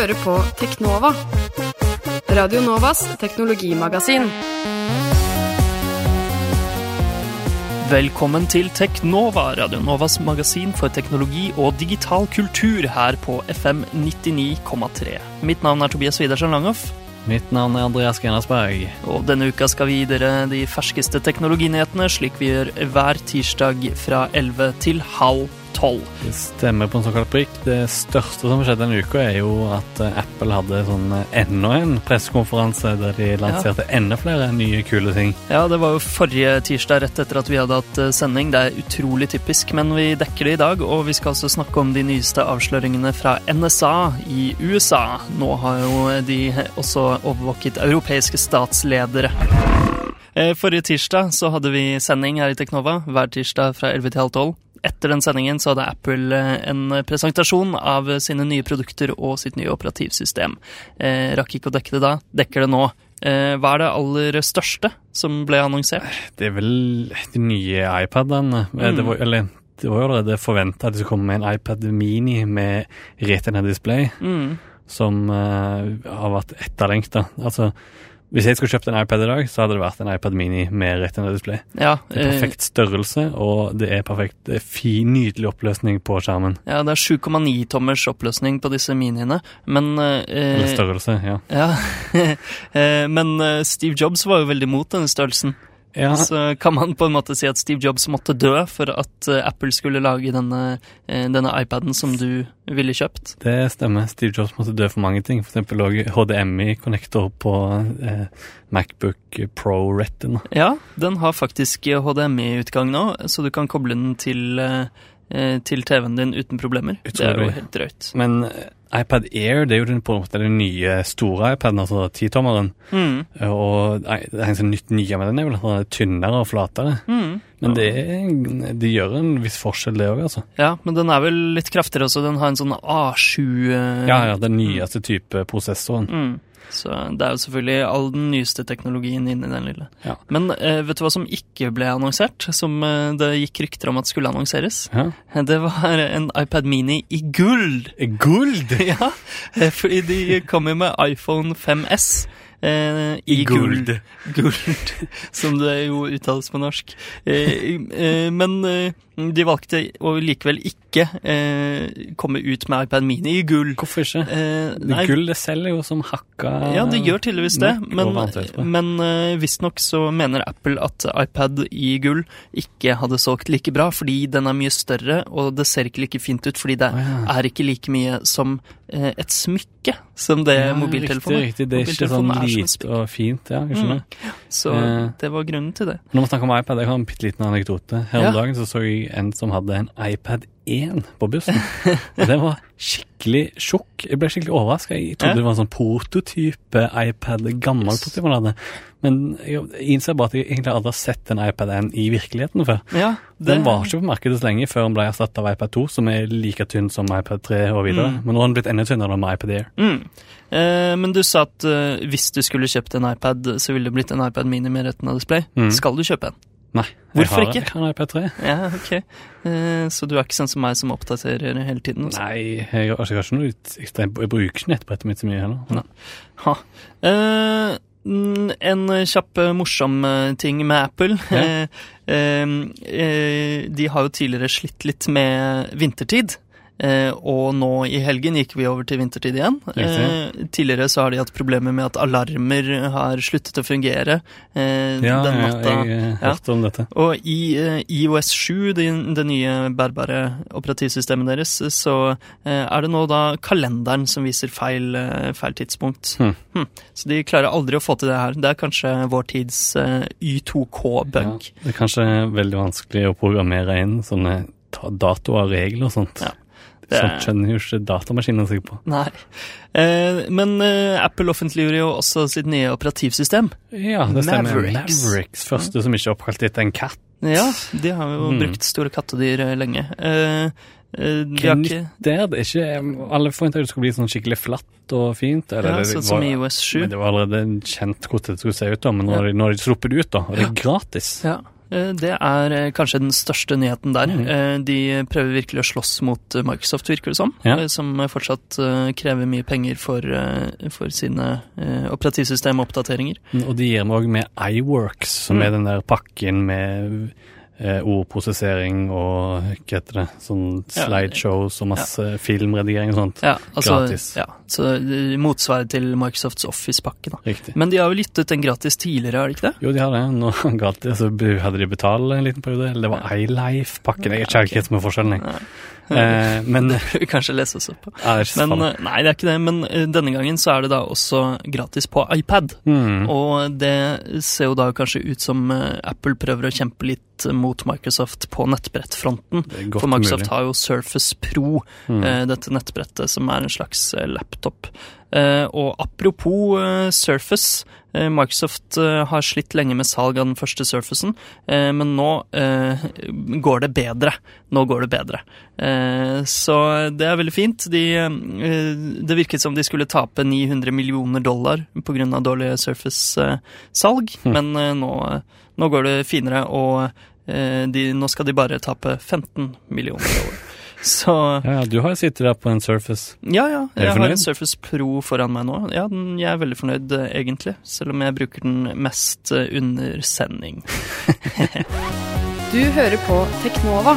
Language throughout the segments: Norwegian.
hører på Teknova. Radio Novas teknologimagasin. Velkommen til Teknova, Radio Novas magasin for teknologi og digital kultur her på FM 99,3. Mitt navn er Tobias Widersen Langhoff, Mitt navn er Andreas Grenersberg. og denne uka skal vi gi dere de ferskeste teknologinyhetene, slik vi gjør hver tirsdag fra 11 til halv 12. Det stemmer på en såkalt prikk. Det største som skjedde denne uka, er jo at eh, Apple hadde sånn eh, enda en pressekonferanse der de lanserte enda flere nye kule ting. Ja, det var jo forrige tirsdag rett etter at vi hadde hatt eh, sending. Det er utrolig typisk, men vi dekker det i dag, og vi skal også snakke om de nyeste avsløringene fra NSA i USA. Nå har jo de også overvåket europeiske statsledere. Forrige tirsdag så hadde vi sending her i Teknova, hver tirsdag fra 11 til halv 12. Etter den sendingen så hadde Apple eh, en presentasjon av sine nye produkter og sitt nye operativsystem. Eh, rakk ikke å dekke det da, dekker det nå. Eh, hva er det aller største som ble annonsert? Det er vel de nye iPadene. Mm. Det var, eller det var jo allerede forventa at det skulle komme med en iPad Mini med retina display, Mm. som eh, har vært etterlengta. Altså, hvis jeg skulle kjøpt en iPad i dag, så hadde det vært en iPad Mini med retina display. Ja, Det er eh, perfekt størrelse, og det er perfekt det er fin, nydelig oppløsning på skjermen. ja, det er 7,9 tommers oppløsning på disse miniene, men eh, Eller størrelse, ja. Ja, Eh, men eh, Steve Jobs var jo veldig mot denne størrelsen. Ja. Så kan man på en måte si at Steve Jobs måtte dø for at eh, Apple skulle lage denne, eh, denne iPaden som du ville kjøpt. Det stemmer. Steve Jobs måtte dø for mange ting. Eksempel òg HDMI-konnektor på eh, Macbook Pro Retina. Ja, den har faktisk HDMI-utgang nå, så du kan koble den til, eh, til TV-en din uten problemer. Det er jo helt drøyt. Men eh, iPad Air det er jo den, på en måte den nye store iPaden, altså titommeren. Mm. Og det er en sånn nytt nye med den er vel er tynnere og flatere. Mm. Men det, det gjør en viss forskjell, det òg, altså. Ja, men den er vel litt kraftigere også. Den har en sånn A7 eh, Ja, ja, den nyeste type prosessoren. Mm. Så det er jo selvfølgelig all den nyeste teknologien inni den lille. Ja. Men eh, vet du hva som ikke ble annonsert, som eh, det gikk rykter om at skulle annonseres? Ja. Det var en iPad Mini i gull! Guld! Ja, eh, fordi de kom jo med iPhone 5S. Eh, I, guld. Guld, som det jo uttales på norsk. Eh, eh, men eh, de valgte å likevel ikke eh, komme ut med iPad Mini i gull. Hvorfor ikke? Eh, Det Gull det selger jo som hakka ja, det gjør tydeligvis det, men, men eh, visstnok så mener Apple at iPad i gull ikke hadde solgt like bra, fordi den er mye større, og det ser ikke like fint ut, fordi det oh, ja. er ikke like mye som eh, et smykke som det Ja, mobiltelefonen Riktig, riktig. Det er ikke sånn lite og fint. Ja, jeg skjønner. Så Eh. det var grunnen til det. Når vi snakker om iPad, jeg har en bitte liten anekdote. Her om Ja. dagen så, så jeg en som hadde en iPad 1 på bussen. Og det var skikkelig sjokk. Jeg ble skikkelig overraska. Jeg trodde det var en sånn prototype iPad, gammel Yes. prototype han hadde. Men jeg innser bare at jeg egentlig aldri har sett en iPad 1 i virkeligheten før. Ja, Den var ikke på markedet så lenge før den ble erstatta av iPad 2, som er like tynn som iPad 3 og videre. Mm. Men nå har den blitt enda tynnere med iPad Air. Mm. Eh, men du sa at eh, hvis du skulle kjøpt en iPad, så ville det blitt en iPad Mini med retina-display. Mm. Skal du kjøpe en? Nei. Hvorfor ikke? Jeg har iPad 3. Ja, ok. Uh, så du er ikke sånn som meg som oppdaterer hele tiden? Også? Nei, jeg, altså, jeg noe ekstremt jeg, jeg bruker ikke nettbrettet mitt så mye heller. Ha. Mm, en kjapp, eh, morsom ting med Apple. Ja. De har jo tidligere slitt litt med vintertid. Eh, og nå i helgen gikk vi over til vintertid igjen. Riktig. Eh, tidligere så har de hatt problemer med at alarmer har sluttet å fungere. Eh, Ja, den ja, jeg Ja. hørte om dette. Og i iOS 7, det, det nye bærbare operativsystemet deres, så er det nå da kalenderen som viser feil, feil tidspunkt. Hmm. Hmm. Så de klarer aldri å få til det her. Det er kanskje vår tids eh, Y2K-bug. Ja, det er kanskje veldig vanskelig å programmere inn sånne datoer og regler og sånt. Ja, Sånt skjønner jo ikke datamaskinen seg på. Nei. Eh, men eh, Apple offentliggjorde jo også sitt nye operativsystem. Ja, det stemmer. Mavericks. Mavericks. Første som ikke er oppkalt etter en katt. Ja, de har jo mm. brukt store kattedyr eh, lenge. Eh, eh, de ikke det er ikke Alle forventa det skulle bli sånn skikkelig flatt og fint. Eller, ja, Sånn som i OS 7. Men det var allerede kjent hvordan det skulle se ut, da. Men nå har de, de sluppet det ut, da. Og det er gratis. Ja, eh, det er eh, kanskje den største nyheten der. Mhm. Eh, De prøver virkelig å slåss mot eh, Microsoft, virker det som. Ja. eh, Som fortsatt eh, krever mye penger for, eh, for sine eh, operativsystemoppdateringer. Og de gir òg med iWorks, som Mm. er den der pakken med eh, ordprosessering og hva heter det, sånn slideshows og masse filmredigering og sånt. Ja, altså, Gratis. Ja, så Motsvaret til Microsofts Office-pakke. da. Riktig. Men de har jo gitt ut en gratis tidligere, har de ikke det? Jo, de har det. Nå gratis, så hadde de betalt en liten periode. Eller det var iLife-pakken. Jeg er ikke helt er forskjellen. jeg. Eh, men Det bør vi kanskje lese oss opp på. Men eh, Nei, det er ikke det. Men eh, denne gangen så er det da også gratis på iPad. Mm. Og det ser jo da kanskje ut som Apple prøver å kjempe litt mot Microsoft på nettbrettfronten. For Microsoft mulig. har jo Surface Pro, Mm. dette nettbrettet som er en slags laptop. Eh, og apropos eh, Surface, eh, Microsoft har slitt lenge med salg av den første Surfacen, men nå går det bedre. Nå går det bedre. Så det er veldig fint. De, det virket som de skulle tape 900 millioner dollar pga. dårlig Surface-salg, Hm. men nå, nå går det finere, og de, nå skal de bare tape 15 millioner dollar. Så Ja, ja, du har sitter der på en Surface. ja, ja. Er du Jeg har en Surface Pro foran meg nå. Ja, den, jeg er veldig fornøyd, eh, egentlig. Selv om jeg bruker den mest eh, under sending. Du hører på Teknova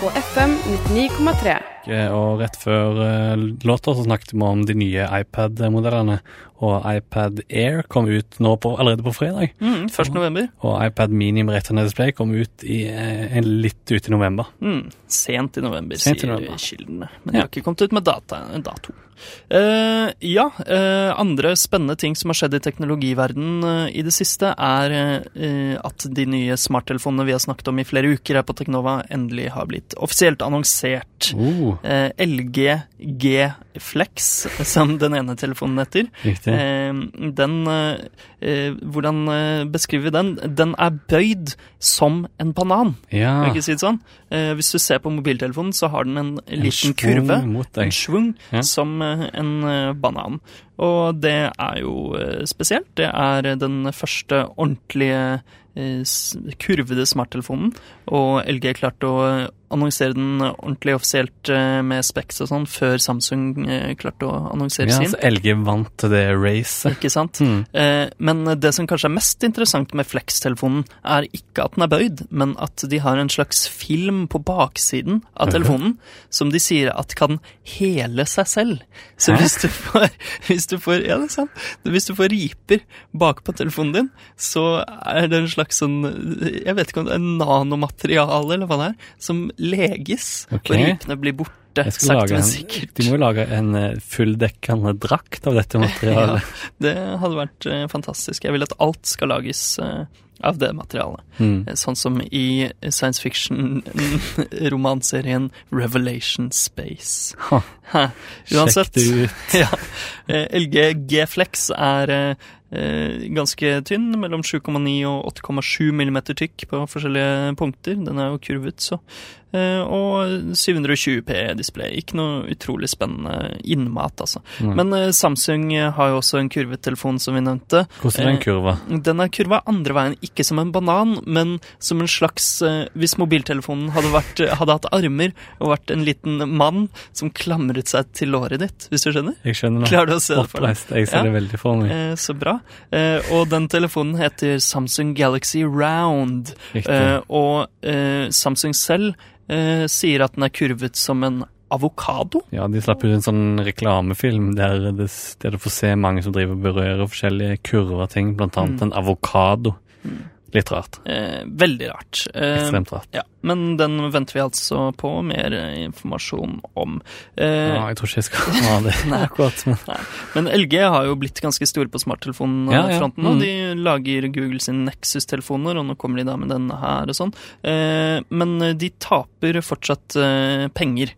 på FM 99,3. Eh, Og rett før eh, låta så snakket vi om de nye iPad-modellene. Og iPad Air kom ut nå på, allerede på fredag. Mm, 1. november. Og iPad Mini med Retina Display kom ut i, eh, litt ut i november. Mm, sent i november, Sent i sier november. kildene. Men de Ja. har ikke kommet ut med data, dato. Uh, ja, uh, andre spennende ting som har skjedd i teknologiverdenen uh, i det siste, er at de nye smarttelefonene vi har snakket om i flere uker her på Teknova, endelig har blitt offisielt annonsert. Oh, Eh, LG G Flex, som den ene telefonen heter. riktig. Eh, den eh, eh, Hvordan eh, beskriver vi den? Den er bøyd som en banan. Ja, kan ikke si det sånn? Eh, hvis du ser på mobiltelefonen, så har den en liten schwung kurve, en schwung, Ja. som en banan. Og det er jo spesielt. Det er den første ordentlige kurvede smarttelefonen, og LG klarte å annonsere den ordentlig offisielt eh, med Specs og sånn, før Samsung eh, klarte å annonsere Ja, sin. altså LG vant det racet. Ikke sant? Mm. Eh, men det som kanskje er mest interessant med Flex-telefonen, er ikke at den er bøyd, men at de har en slags film på baksiden av telefonen som de sier at kan hele seg selv. Så hvis du får, hvis du får Ja, det er sant. Hvis du får riper bakpå telefonen din, så er det en slags sånn Jeg vet ikke om det er nanomateriale eller hva det er, som leges. okay. Og ripene blir borte. Jeg skal lage Sakte, men en, sikkert. de må jo lage en eh, fulldekkende drakt av dette materialet. Det hadde vært eh, fantastisk. Jeg vil at alt skal lages eh, av det materialet. Mm. Sånn som i science fiction-romanserien Revelation Space. Ha, ha. Uansett. Sjekk det ut. ja. LG G-Flex er eh, ganske tynn, mellom 7,9 og 8,7 millimeter tykk på forskjellige punkter. Den er jo kurvet, så. Eh, og 720P-display. Ikke noe utrolig spennende innmat, altså. Nei. Men eh, Samsung har jo også en kurvetelefon, som vi nevnte. Hvordan er den Eh, kurva? Den er kurva andre veien, ikke som en banan, men som en slags Hvis mobiltelefonen hadde, vært, hadde hatt armer og vært en liten mann som klamret seg til låret ditt, hvis du skjønner? Jeg skjønner. Klarer du å se det for deg? Jeg ser Ja. det veldig for meg. Så bra. Og den telefonen heter Samsung Galaxy Round. Riktig. Og Samsung selv eh, sier at den er kurvet som en avokado. Ja, de slapp ut en sånn reklamefilm der, det, der du får se mange som driver og berører forskjellige kurver ting, blant annet Mm. en avokado. Litt rart. Eh, veldig rart. Eh, Ekstremt rart. ja, men den venter vi altså på mer informasjon om. Eh, Ja, jeg tror ikke jeg skal ha det akkurat. Men. Men LG har jo blitt ganske store på smarttelefonfronten Ja, ja. Mm. De lager Google sine Nexus-telefoner, og nå kommer de da med denne her og sånn. Eh, men de taper fortsatt eh, penger.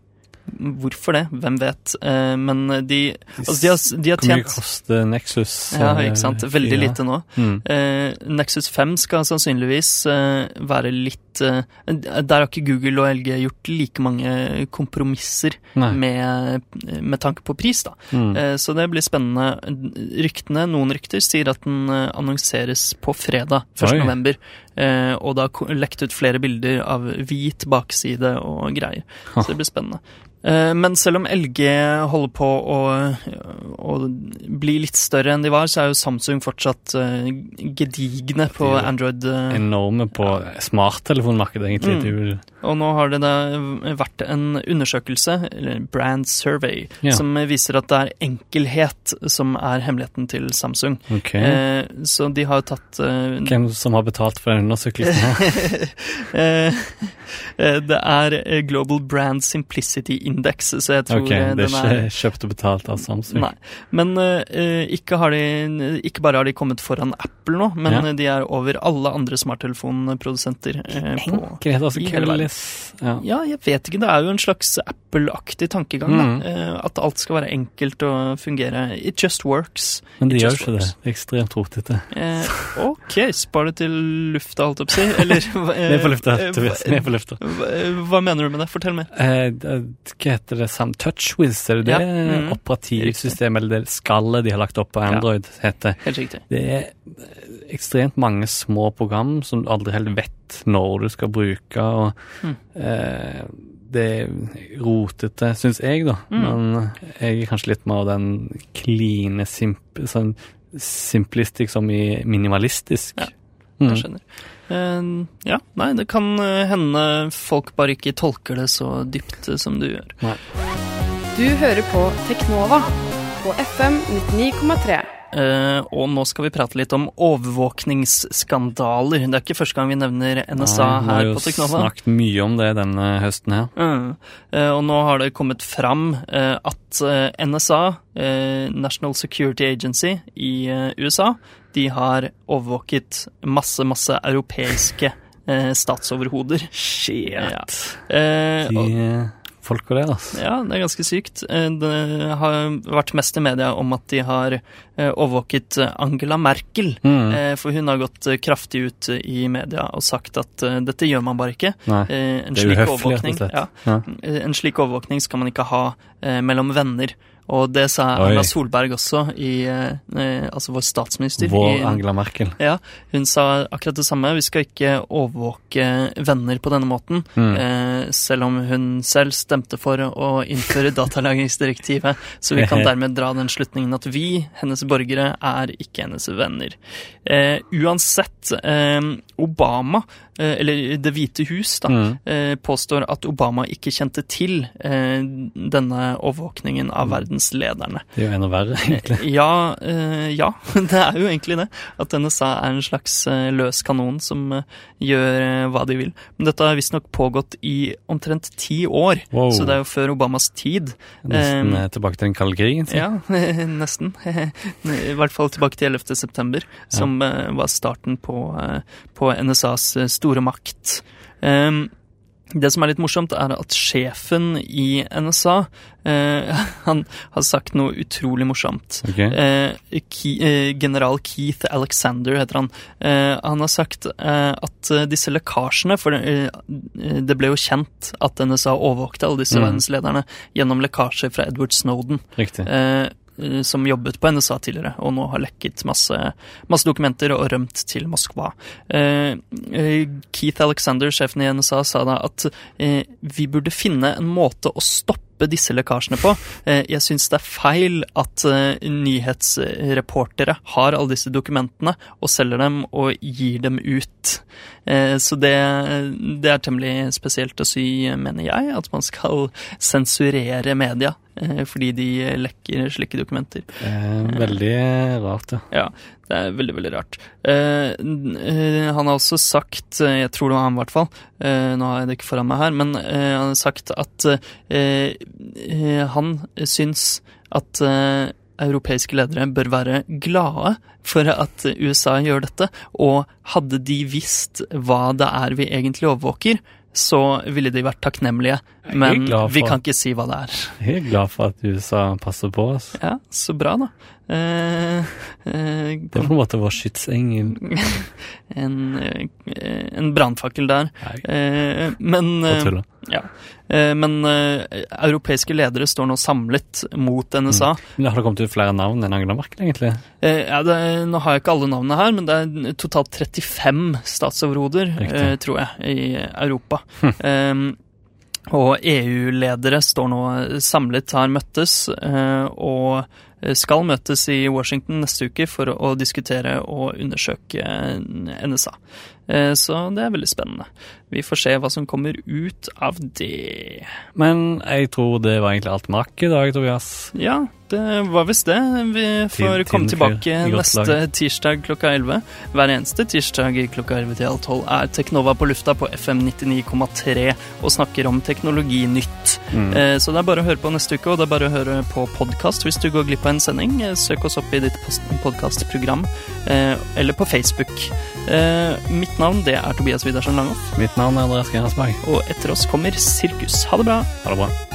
Hvorfor det? Hvem vet? Eh, men de, altså de, har, de har Hvor mye koster Nexus? Ja, eh, ikke sant. Veldig lite nå. Mm. Eh, Nexus 5 skal sannsynligvis eh, være litt eh, Der har ikke Google og LG gjort like mange kompromisser med, med tanke på pris, da. Mm. Eh, Så det blir spennende. Ryktene, noen rykter, sier at den eh, annonseres på fredag 1. Eh, og har lekt ut flere bilder av hvit bakside og greier. Så det blir spennende. Eh, men selv om LG holder på å, å, bli litt større enn de var, så er jo Samsung fortsatt uh, gedigne på Android. Enorme på smarttelefonmarkedet, egentlig. Mm. Og nå har det da vært en undersøkelse, eller brand survey, ja. som viser at det er enkelhet som er hemmeligheten til Samsung. Okay. Eh, så de har tatt eh, Hvem som har betalt for den undersøkelsen? syklistene. det er Global Brand Simplicity Index, så jeg tror okay, det er ikke kjøpt og betalt av Samsung? Nei. Men eh, ikke, har de, ikke bare har de kommet foran Apple nå, men ja. de er over alle andre smarttelefonprodusenter. Eh, Enkelhet, altså verden. Ja. ja. jeg vet ikke. Det er jo en slags Apple-aktig tankegang. Mm. At alt skal være enkelt og fungere. It just works. Men de gjør ikke det. Det er ekstremt rotete. Eh, ok, spar det til lufta, holdt jeg på å si. Eller Ned på lufta. Ned på lufta. Hva, hva, mener du med det? Fortell meg. Eh, hva heter det? Sam TouchWiz, er det det ja. mm. operativsystemet eller det skallet de har lagt opp på Android, ja. heter? Helt riktig. Det er ekstremt mange små program som du aldri helt vet når du skal bruke. og mm. eh, det er rotete, syns jeg, da. Mm. Men jeg er kanskje litt mer av den kline, simp sånn simplistisk som i minimalistisk. Ja, jeg mm. skjønner. Uh, ja, nei, det kan eh, hende folk bare ikke tolker det så dypt som du gjør. Nei. Du hører på Teknova på FM 99,3. Uh, og nå skal vi prate litt om overvåkningsskandaler. Det er ikke første gang vi nevner NSA Nei, her på Teknova. Vi har jo snakket mye om det denne høsten her. Uh, uh, og nå har det kommet fram at NSA, National Security Agency i USA, de har overvåket masse, masse europeiske statsoverhoder. Shit. Ja. De folka det. altså. Ja, det er ganske sykt. Eh, det har vært mest i media om at de har eh, overvåket Angela Merkel. Mm. Eh, for hun har gått kraftig ut i media og sagt at dette gjør man bare ikke. Nei, en det er uhøflig, rett og slett. Ja, ja. En slik overvåkning skal man ikke ha mellom venner. Og det sa Oi. Erna Solberg også, i, eh, altså vår statsminister. Vår i, Angela Merkel. Ja, Hun sa akkurat det samme. Vi skal ikke overvåke venner på denne måten. Mm. Eh, selv om hun selv stemte for å innføre datalagringsdirektivet. Så vi kan dermed dra den slutningen at vi, hennes borgere, er ikke hennes venner. Eh, uansett, eh, Obama Eh, eller Det hvite hus, da, mm. Eh, påstår at Obama ikke kjente til eh, denne overvåkningen av mm. verdenslederne. Det er jo enda verre, egentlig. Ja, ja, det er jo egentlig det. At NSA er en slags løs kanon som gjør hva de vil. Men dette har visstnok pågått i omtrent ti år, wow. så det er jo før Obamas tid. Nesten eh, tilbake til den kalde krigen? Ja, nesten. I hvert fall tilbake til 11. september, som ja. var starten på, på NSAs store store makt. Um, det som er litt morsomt, er at sjefen i NSA eh, han har sagt noe utrolig morsomt. Okay. Eh, Ke eh, general Keith Alexander heter han. Eh, han har sagt eh, at eh, disse lekkasjene For det ble jo kjent at NSA overvåkte alle disse mm. verdenslederne gjennom lekkasjer fra Edward Snowden. Riktig. Eh, som jobbet på NSA tidligere, og nå har lekket masse, masse dokumenter og rømt til Moskva. Eh, eh, Keith Alexander, sjefen i NSA, sa da at vi burde finne en måte å stoppe disse lekkasjene på. Jeg syns det er feil at nyhetsreportere har alle disse dokumentene og selger dem og gir dem ut. Så det, det er temmelig spesielt å si, mener jeg, at man skal sensurere media Eh, fordi de lekker slike dokumenter. Eh, veldig rart, ja. ja. Det er veldig, veldig rart. Eh, eh han har også sagt, eh, jeg tror det var han i hvert fall, eh, nå har jeg det ikke foran meg her, men han har sagt at han syns at europeiske ledere bør være glade for at USA gjør dette, og hadde de visst hva det er vi egentlig overvåker, så ville de vært takknemlige. Men vi kan ikke si hva det er. Jeg er glad for at USA passer på oss. Ja, så bra, da. Eh, eh, Det på en måte vår skytsengel. en eh, en brannfakkel der. Eh, men ja. Eh, men europeiske ledere står nå samlet mot NSA. Men har det kommet ut flere navn enn Angela Merkel, egentlig? Eh, ja, det, nå har jeg ikke alle navnene her, men det er totalt 35 statsoverhoder, tror jeg, i Europa. Eh, og EU-ledere står nå samlet, har møttes, eh, og skal møtes i Washington neste uke for å, diskutere og undersøke NSA. Eh, så det er veldig spennende. Vi får se hva som kommer ut av det. Men jeg tror det var egentlig alt vi rakk i dag, Tobias. Ja, det var visst det. Vi får Tid- komme tilbake neste tirsdag klokka 11. Hver eneste tirsdag klokka 11 til halv 12 er Teknova på lufta på FM 99,3 og snakker om teknologinytt. Mm. Eh, Så det er bare å høre på neste uke, og det er bare å høre på podkast hvis du går glipp av en sending. Eh, Søk oss opp i ditt podkastprogram, eller på Facebook. Eh, Mitt navn det er Tobias Widersen Langhoff, Mitt navn er Andreas Grenasberg. og etter oss kommer Sirkus. Ha det bra! Ha det bra.